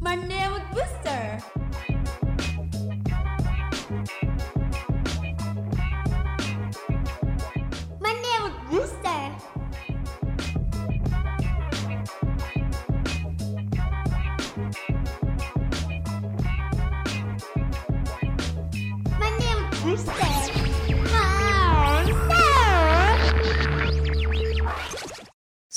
My name is Booster.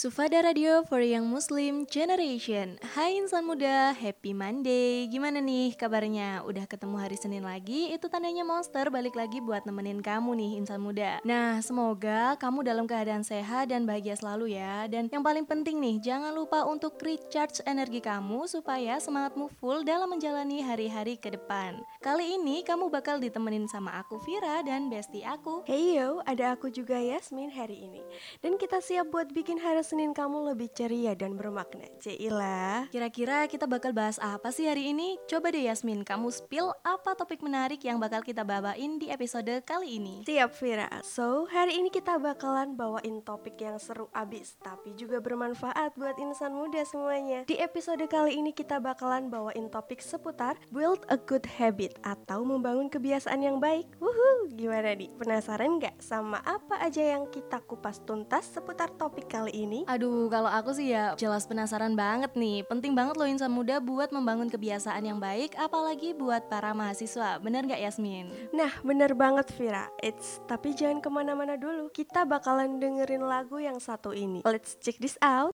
Sufada Radio for Young Muslim Generation. Hai insan muda, happy Monday. Gimana nih kabarnya? Udah ketemu hari Senin lagi? Itu tandanya Monster balik lagi buat nemenin kamu nih insan muda. Nah semoga kamu dalam keadaan sehat dan bahagia selalu ya. Dan yang paling penting nih, jangan lupa untuk recharge energi kamu Supaya semangatmu full dalam menjalani hari-hari ke depan. Kali ini kamu bakal ditemenin sama aku Vira dan bestie aku. Hey yo, ada aku juga Yasmin hari ini. Dan kita siap buat bikin hari Senin kamu lebih ceria dan bermakna Cila Kira-kira kita bakal bahas apa sih hari ini? Coba deh Yasmin, kamu spill apa topik menarik yang bakal kita bawain di episode kali ini? Siap Vira So, hari ini kita bakalan bawain topik yang seru abis Tapi juga bermanfaat buat insan muda semuanya Di episode kali ini kita bakalan bawain topik seputar Build a good habit Atau membangun kebiasaan yang baik Wuhu, gimana nih? Penasaran nggak sama apa aja yang kita kupas tuntas seputar topik kali ini? Aduh, kalau aku sih ya jelas penasaran banget nih. Penting banget loh insan muda buat membangun kebiasaan yang baik, apalagi buat para mahasiswa. Bener gak Yasmin? Nah, bener banget Vira. It's tapi jangan ke mana-mana dulu. Kita bakalan dengerin lagu yang satu ini. Let's check this out.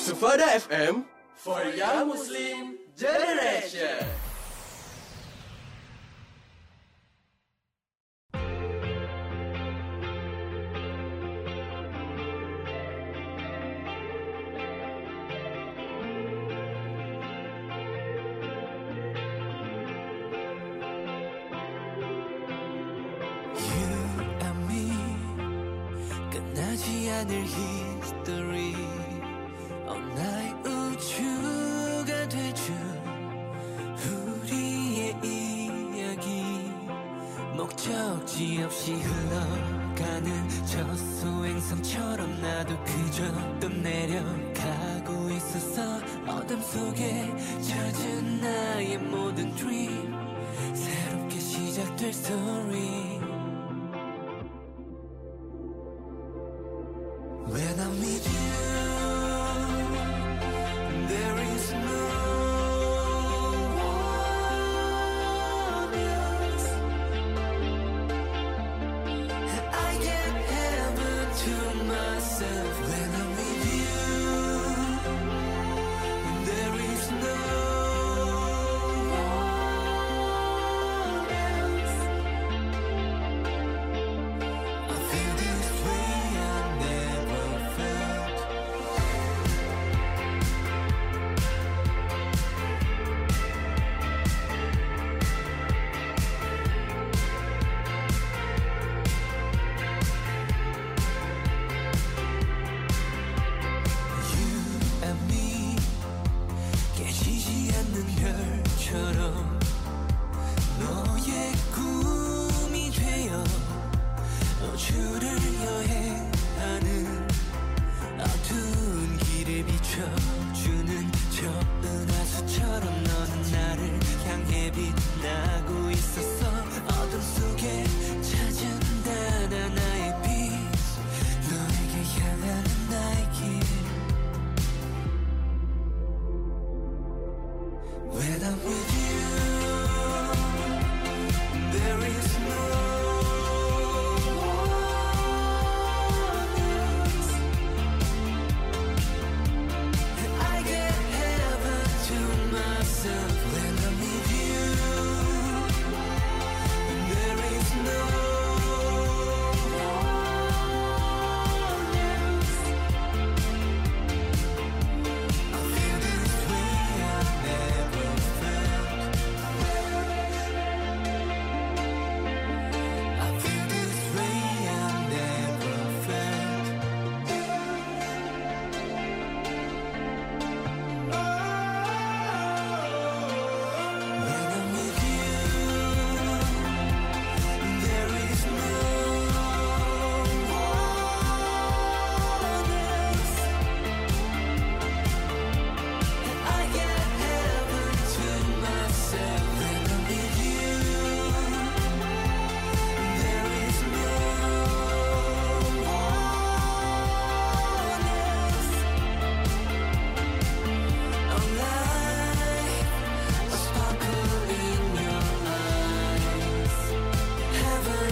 Sufada FM for Young Muslim Generation. 시작될 story When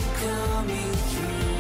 coming through.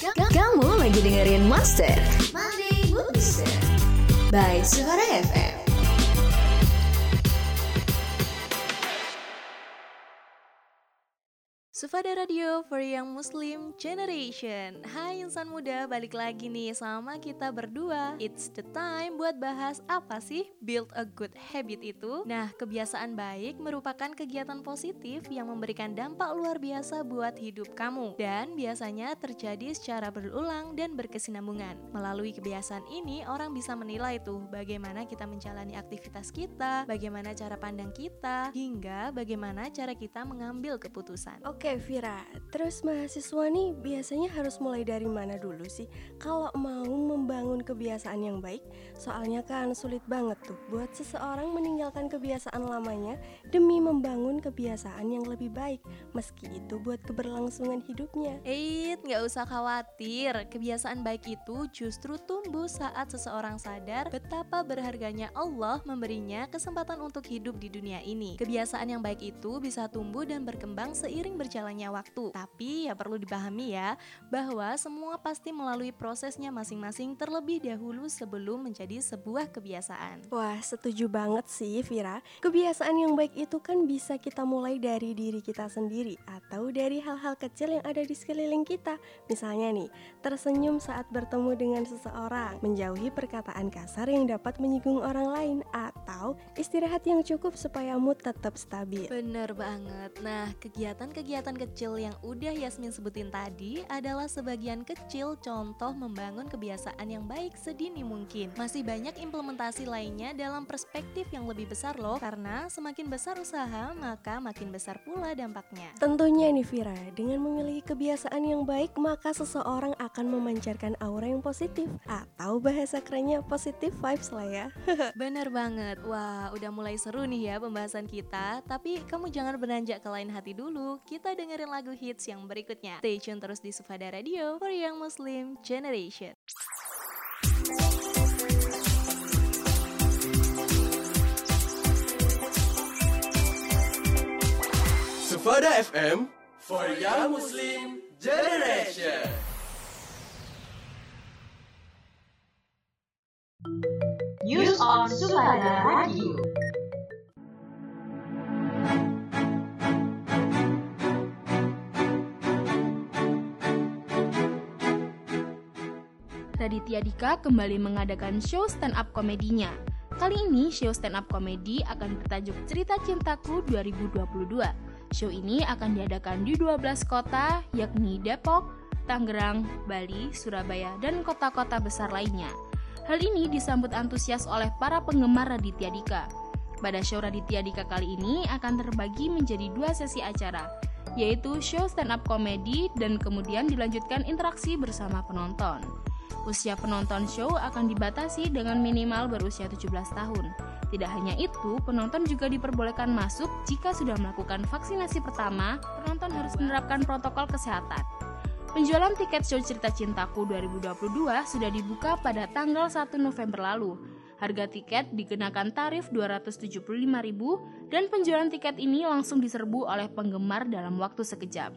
Kamu lagi dengerin Monster Monster by Suara FM. Sufada Radio for Young Muslim Generation. Hai insan muda, balik lagi nih sama kita berdua. It's the time buat bahas apa sih build a good habit itu. Nah, kebiasaan baik merupakan kegiatan positif yang memberikan dampak luar biasa buat hidup kamu. Dan biasanya terjadi secara berulang dan berkesinambungan. Melalui kebiasaan ini, orang bisa menilai tuh bagaimana kita menjalani aktivitas kita Bagaimana cara pandang kita Hingga bagaimana cara kita mengambil keputusan. Oke Vira, terus mahasiswa nih biasanya harus mulai dari mana dulu sih kalau mau membangun kebiasaan yang baik? Soalnya kan sulit banget tuh buat seseorang meninggalkan kebiasaan lamanya demi membangun kebiasaan yang lebih baik, meski itu buat keberlangsungan hidupnya. Eits, nggak usah khawatir. Kebiasaan baik itu justru tumbuh saat seseorang sadar betapa berharganya Allah memberinya kesempatan untuk hidup di dunia ini. Kebiasaan yang baik itu bisa tumbuh dan berkembang seiring berjalannya waktu. Tapi ya perlu dipahami ya, bahwa semua pasti melalui prosesnya masing-masing terlebih dahulu sebelum menjadi sebuah kebiasaan. Wah, setuju banget sih Vira. Kebiasaan yang baik itu kan bisa kita mulai dari diri kita sendiri atau dari hal-hal kecil yang ada di sekeliling kita. Misalnya nih, tersenyum saat bertemu dengan seseorang, menjauhi perkataan kasar yang dapat menyinggung orang lain, atau istirahat yang cukup supaya mood tetap stabil. Bener banget. Nah, kegiatan-kegiatan kecil yang udah Yasmin sebutin tadi adalah sebagian kecil contoh membangun kebiasaan yang baik sedini mungkin. Masih banyak implementasi lainnya dalam perspektif yang lebih besar loh, karena semakin besar usaha, maka makin besar pula dampaknya. Tentunya nih Vira, dengan memiliki kebiasaan yang baik maka seseorang akan memancarkan aura yang positif atau bahasa kerennya positive vibes lah ya. Bener banget. Wah, udah mulai seru nih ya pembahasan kita. Tapi kamu jangan beranjak ke lain hati dulu. Kita dengerin lagu hits yang berikutnya. Stay tune terus di Sufada Radio for Young Muslim Generation. Sufada FM for Young Muslim Generation. News on Sufada Radio. Raditya Dika kembali mengadakan show stand up komedinya. Kali ini show stand up komedi akan bertajuk Cerita Cintaku 2022. Show ini akan diadakan di 12 kota yakni Depok, Tangerang, Bali, Surabaya, dan kota-kota besar lainnya. Hal ini disambut antusias oleh para penggemar Raditya Dika. Pada show Raditya Dika kali ini akan terbagi menjadi dua sesi acara, yaitu show stand up komedi dan kemudian dilanjutkan interaksi bersama penonton. Usia penonton show akan dibatasi dengan minimal berusia 17 tahun. Tidak hanya itu, penonton juga diperbolehkan masuk jika sudah melakukan vaksinasi pertama, penonton harus menerapkan protokol kesehatan. Penjualan tiket show Cerita Cintaku 2022 sudah dibuka pada tanggal 1 November lalu. Harga tiket dikenakan tarif Rp275.000 dan penjualan tiket ini langsung diserbu oleh penggemar dalam waktu sekejap.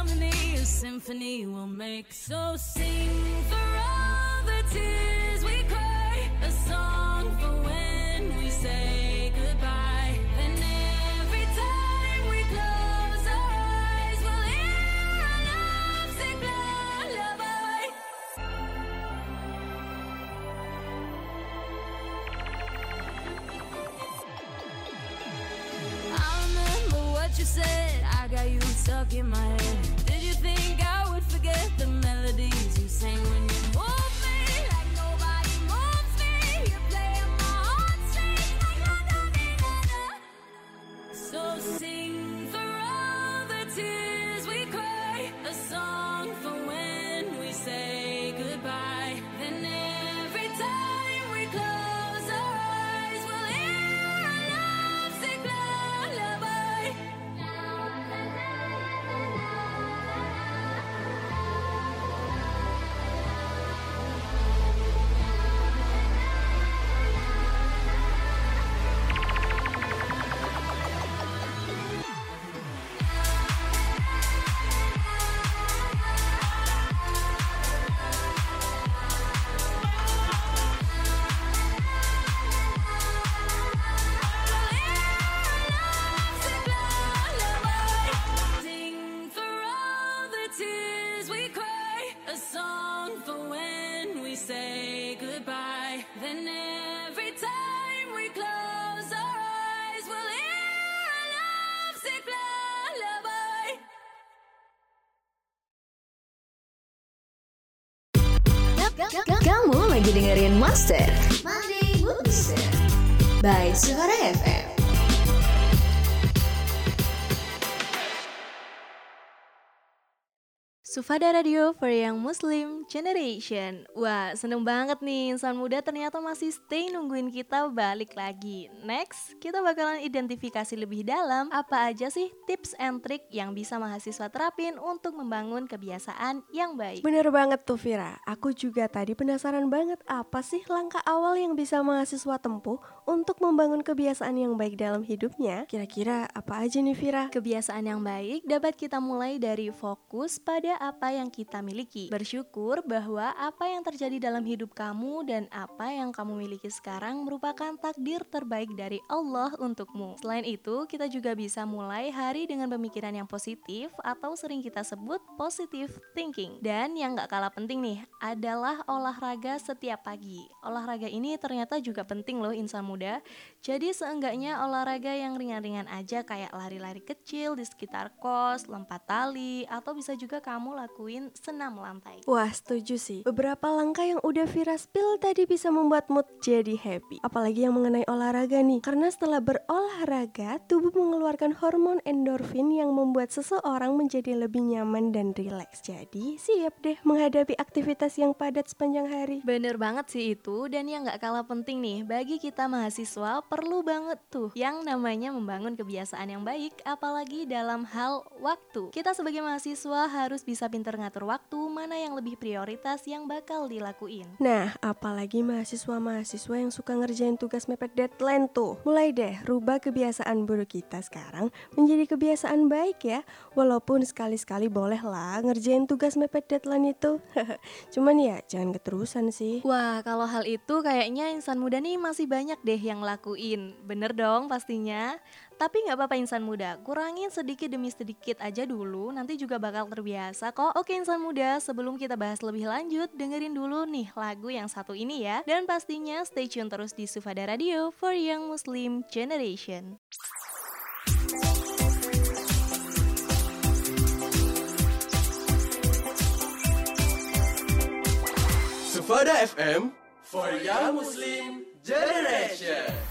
symphony we'll make. So sing for all the tears we cry, a song for when we say goodbye. Then every time we close our eyes, we'll hear our love sing. I remember what you said. I got you stuck in my head. Dengerin Monster Monday Booster by Suara FM. Sufada Radio for Young Muslim Generation Wah seneng banget nih insan muda ternyata masih stay nungguin kita balik lagi Next kita bakalan identifikasi lebih dalam Apa aja sih tips and trick yang bisa mahasiswa terapin untuk membangun kebiasaan yang baik Bener banget tuh Vira, aku juga tadi penasaran banget apa sih langkah awal yang bisa mahasiswa tempuh untuk membangun kebiasaan yang baik dalam hidupnya? Kira-kira apa aja nih Vira? Kebiasaan yang baik dapat kita mulai dari fokus pada apa yang kita miliki. Bersyukur bahwa apa yang terjadi dalam hidup kamu dan apa yang kamu miliki sekarang merupakan takdir terbaik dari Allah untukmu. Selain itu, kita juga bisa mulai hari dengan pemikiran yang positif atau sering kita sebut positive thinking. Dan yang gak kalah penting nih adalah olahraga setiap pagi. Olahraga ini ternyata juga penting loh insan muda. Jadi seenggaknya olahraga yang ringan-ringan aja kayak lari-lari kecil di sekitar kos, lompat tali, atau bisa juga kamu lakuin senam lantai. Wah setuju sih. Beberapa langkah yang udah Vira spill tadi bisa membuat mood jadi happy. Apalagi yang mengenai olahraga nih. Karena setelah berolahraga Tubuh mengeluarkan hormon endorfin Yang membuat seseorang menjadi lebih nyaman dan rileks. Jadi siap deh menghadapi aktivitas yang padat sepanjang hari. Bener banget sih itu. Dan yang gak kalah penting nih bagi kita mahasiswa perlu banget tuh yang namanya membangun kebiasaan yang baik apalagi dalam hal waktu. Kita sebagai mahasiswa harus bisa pinter ngatur waktu mana yang lebih prioritas yang bakal dilakuin. Nah, apalagi mahasiswa-mahasiswa yang suka ngerjain tugas mepet deadline tuh. Mulai deh rubah kebiasaan buruk kita sekarang menjadi kebiasaan baik ya. Walaupun sekali-sekali boleh lah ngerjain tugas mepet deadline itu. Cuman ya jangan keterusan sih. Wah, kalau hal itu kayaknya insan muda nih masih banyak deh yang lakuin. Bener dong pastinya. Tapi nggak apa-apa insan muda, kurangin sedikit demi sedikit aja dulu, nanti juga bakal terbiasa kok. Oke insan muda, sebelum kita bahas lebih lanjut, dengerin dulu nih lagu yang satu ini ya. Dan pastinya stay tune terus di Sufada Radio for Young Muslim Generation. Sufada FM for Young Muslim Generation.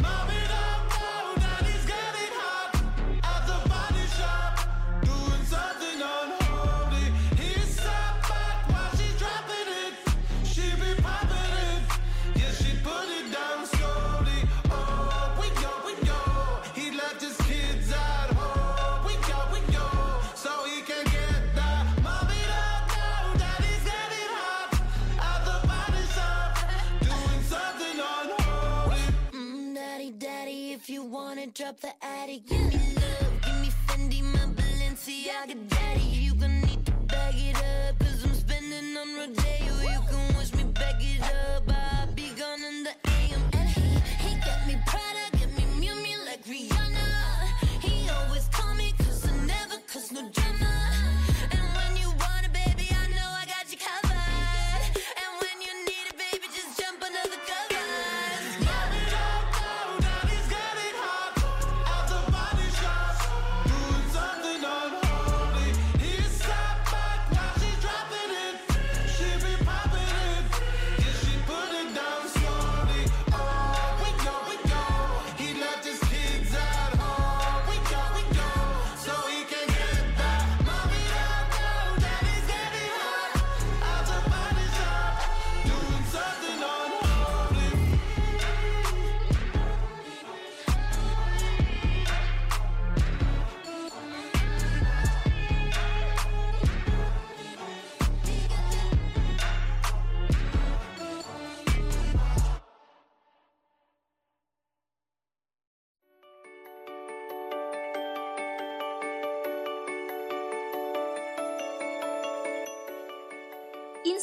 Wanna drop the attic, give me love, give me Fendi, my Balenciaga, daddy. You gonna need to bag it up, cause I'm spending on Rodeo.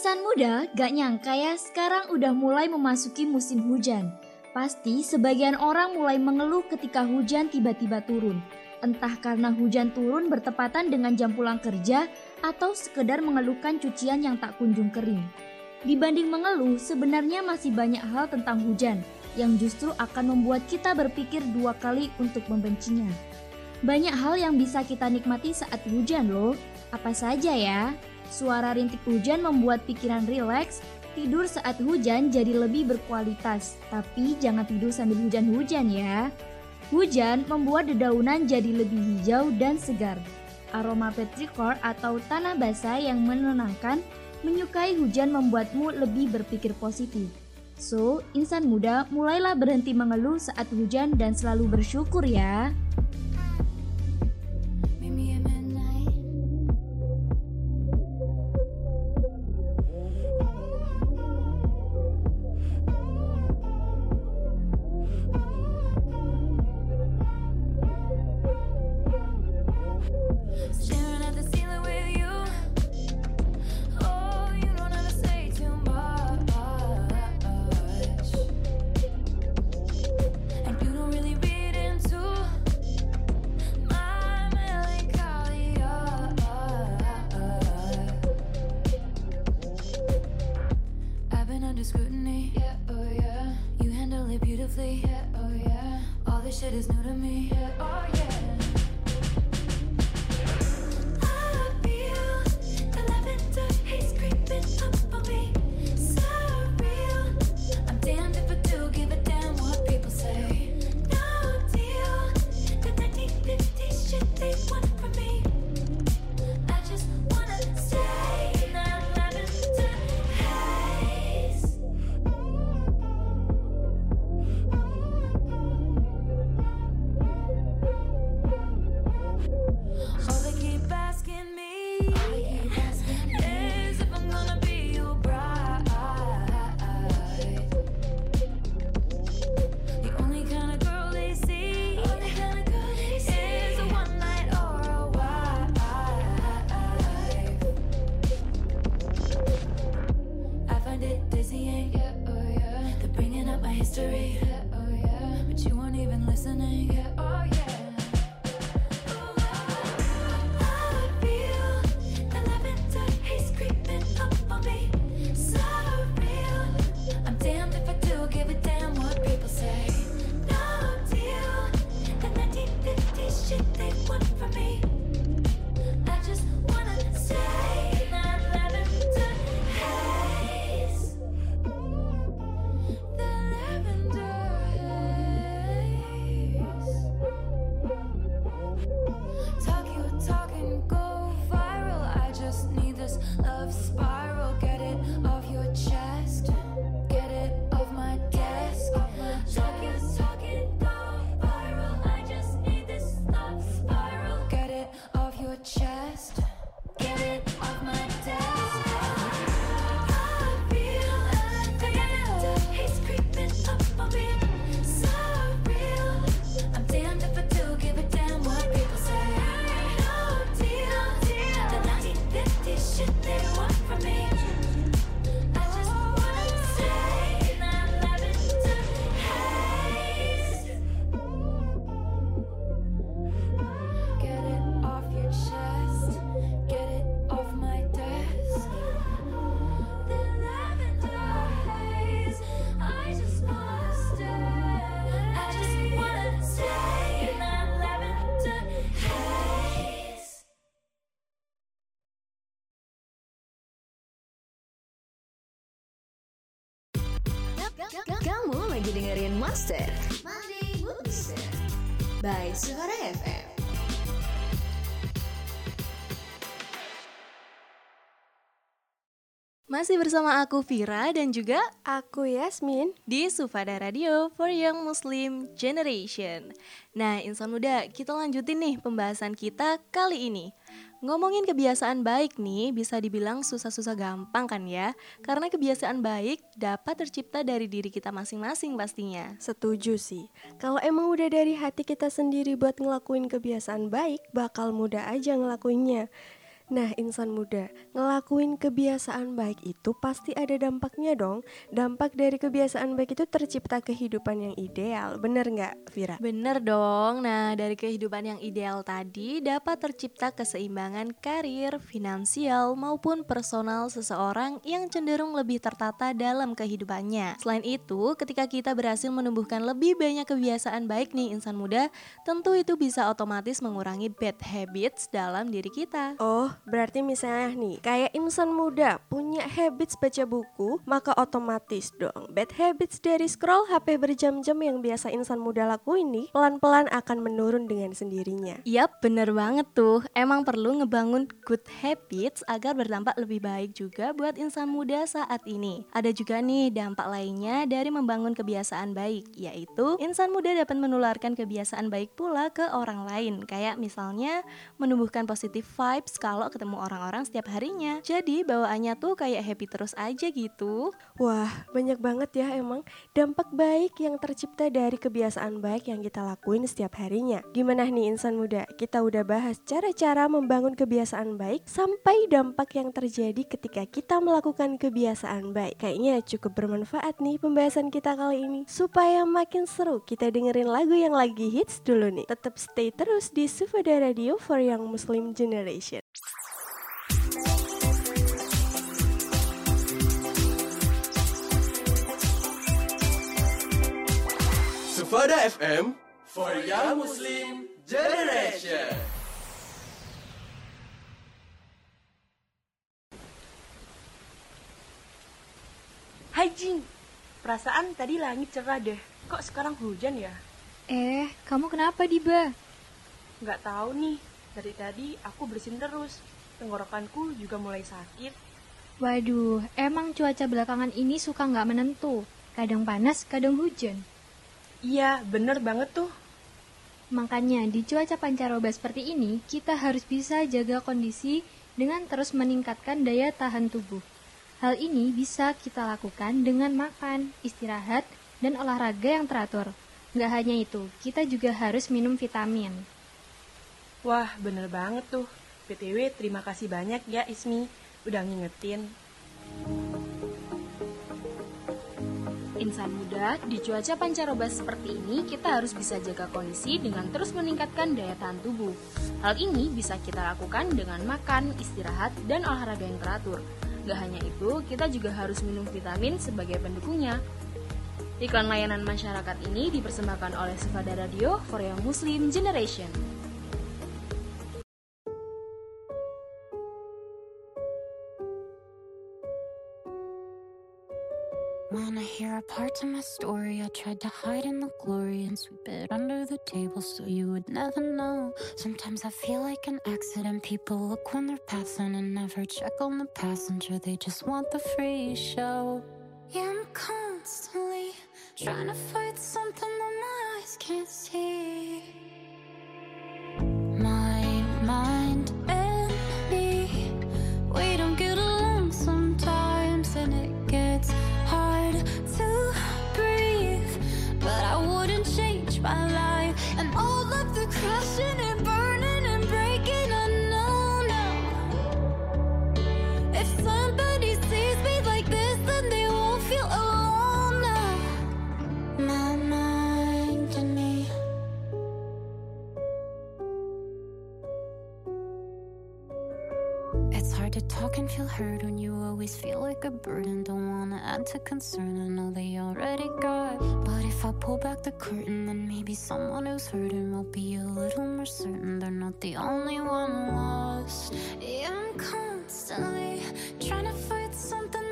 Insan muda gak nyangka ya sekarang udah mulai memasuki musim hujan. Pasti sebagian orang mulai mengeluh ketika hujan tiba-tiba turun. Entah karena hujan turun bertepatan dengan jam pulang kerja atau sekedar mengeluhkan cucian yang tak kunjung kering. Dibanding mengeluh, sebenarnya masih banyak hal tentang hujan yang justru akan membuat kita berpikir dua kali untuk membencinya. Banyak hal yang bisa kita nikmati saat hujan loh. Apa saja ya? Suara rintik hujan membuat pikiran rileks, tidur saat hujan jadi lebih berkualitas. Tapi jangan tidur sambil hujan-hujan ya. Hujan membuat dedaunan jadi lebih hijau dan segar. Aroma petrichor atau tanah basah yang menenangkan, menyukai hujan membuatmu lebih berpikir positif. So, insan muda mulailah berhenti mengeluh saat hujan dan selalu bersyukur ya. Lagi dengerin Monday Booster by Suara FM. Masih bersama aku Vira dan juga Aku Yasmin di Sufada Radio for Young Muslim Generation. Nah, insan muda, kita lanjutin nih pembahasan kita kali ini. Ngomongin kebiasaan baik nih bisa dibilang susah-susah gampang kan ya? Karena kebiasaan baik dapat tercipta dari diri kita masing-masing pastinya. Setuju sih Kalau emang udah dari hati kita sendiri buat ngelakuin kebiasaan baik Bakal mudah aja ngelakuinnya Nah insan muda, ngelakuin kebiasaan baik itu pasti ada dampaknya dong Dampak dari kebiasaan baik itu tercipta kehidupan yang ideal Bener nggak Vira? Bener dong, nah dari kehidupan yang ideal tadi dapat tercipta keseimbangan karir, finansial, maupun personal seseorang yang cenderung lebih tertata dalam kehidupannya. Selain itu, ketika kita berhasil menumbuhkan lebih banyak kebiasaan baik nih insan muda, tentu itu bisa otomatis mengurangi bad habits dalam diri kita. Oh, berarti misalnya nih, kayak insan muda punya habits baca buku, maka otomatis dong bad habits dari scroll HP berjam-jam yang biasa insan muda lakuin nih, pelan-pelan akan menurun dengan sendirinya. Yap, bener banget tuh. Emang perlu ngebangun good habits agar berdampak lebih baik juga buat insan muda saat ini. Ada juga nih dampak lainnya dari membangun kebiasaan baik, yaitu insan muda dapat menularkan kebiasaan baik pula ke orang lain. Kayak misalnya menumbuhkan positive vibes kalau ketemu orang-orang setiap harinya. Jadi bawaannya tuh kayak happy terus aja gitu. Wah, banyak banget ya emang dampak baik yang tercipta dari kebiasaan baik yang kita lakuin setiap harinya. Gimana nih insan muda? Kita udah bahas cara-cara membangun kebiasaan baik sampai dampak yang terjadi ketika kita melakukan kebiasaan baik. Kayaknya cukup bermanfaat nih pembahasan kita kali ini. Supaya makin seru, kita dengerin lagu yang lagi hits dulu nih. Tetap stay terus di Sufada Radio for Young Muslim Generation. Sufada FM for Young Muslim Generation. Hai Jing, perasaan tadi langit cerah deh. Kok sekarang hujan ya? Eh, kamu kenapa Diba? Nggak tahu nih. Dari tadi aku bersin terus. Tenggorokanku juga mulai sakit. Waduh, emang cuaca belakangan ini suka nggak menentu. Kadang panas, kadang hujan. Iya, bener banget tuh. Makanya di cuaca pancaroba seperti ini, kita harus bisa jaga kondisi dengan terus meningkatkan daya tahan tubuh. Hal ini bisa kita lakukan dengan makan, istirahat, dan olahraga yang teratur. Nggak hanya itu, kita juga harus minum vitamin. Wah, bener banget tuh. PTW, terima kasih banyak ya Ismi, udah ngingetin. Insan muda, di cuaca pancaroba seperti ini, kita harus bisa jaga kondisi dengan terus meningkatkan daya tahan tubuh. Hal ini bisa kita lakukan dengan makan, istirahat, dan olahraga yang teratur. Gak hanya itu, kita juga harus minum vitamin sebagai pendukungnya. Iklan layanan masyarakat ini dipersembahkan oleh Sufada Radio for Young Muslim Generation. Wanna hear a part to my story? I tried to hide in the glory and sweep it under the table so you would never know. Sometimes I feel like an accident. People look when they're passing and never check on the passenger. They just want the free show. Yeah, I'm constantly trying to fight something that my eyes can't see. And feel heard when you always feel like a burden. Don't wanna add to concern, I know they already got. But if I pull back the curtain, then maybe someone who's hurting will be a little more certain they're not the only one lost. Yeah, I'm constantly trying to fight something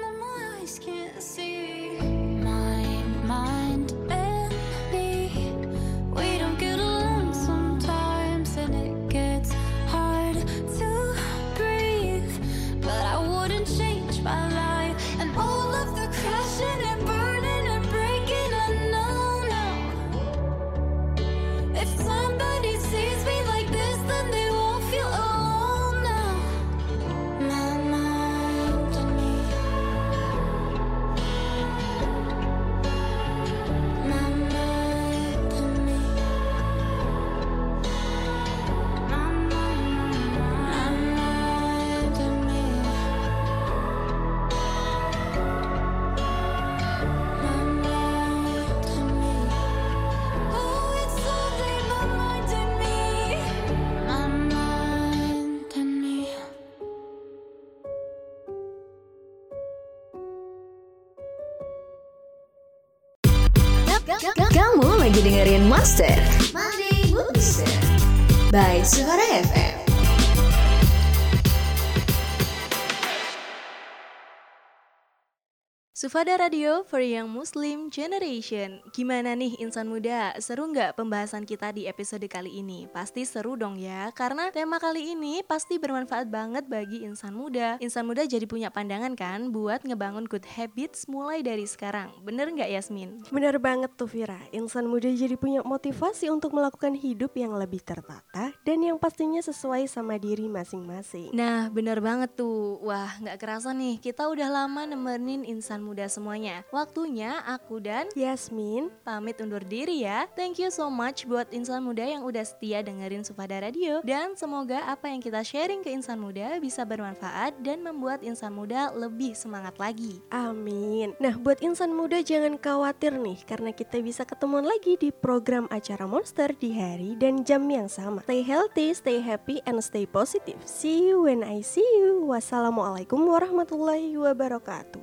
dengerin Monster Monday Mood Booster by Suara FM. Sufada Radio for Young Muslim Generation Gimana nih insan muda? Seru nggak pembahasan kita di episode kali ini? Pasti seru dong ya Karena tema kali ini pasti bermanfaat banget bagi insan muda Insan muda jadi punya pandangan kan buat ngebangun good habits mulai dari sekarang Bener nggak Yasmin? Bener banget tuh Vira, insan muda jadi punya motivasi untuk melakukan hidup yang lebih tertata dan yang pastinya sesuai sama diri masing-masing. Nah bener banget tuh Wah nggak kerasa nih kita udah lama nemenin insan muda semuanya Waktunya aku dan Yasmin pamit undur diri ya Thank you so much buat insan muda yang udah setia dengerin Sufada Radio Dan semoga apa yang kita sharing ke insan muda bisa bermanfaat dan membuat insan muda lebih semangat lagi Amin. Nah, buat insan muda jangan khawatir nih karena kita bisa ketemuan lagi di program acara Monster di hari dan jam yang sama. Stay healthy, stay happy, and stay positive. See you when I see you. Wassalamualaikum warahmatullahi wabarakatuh.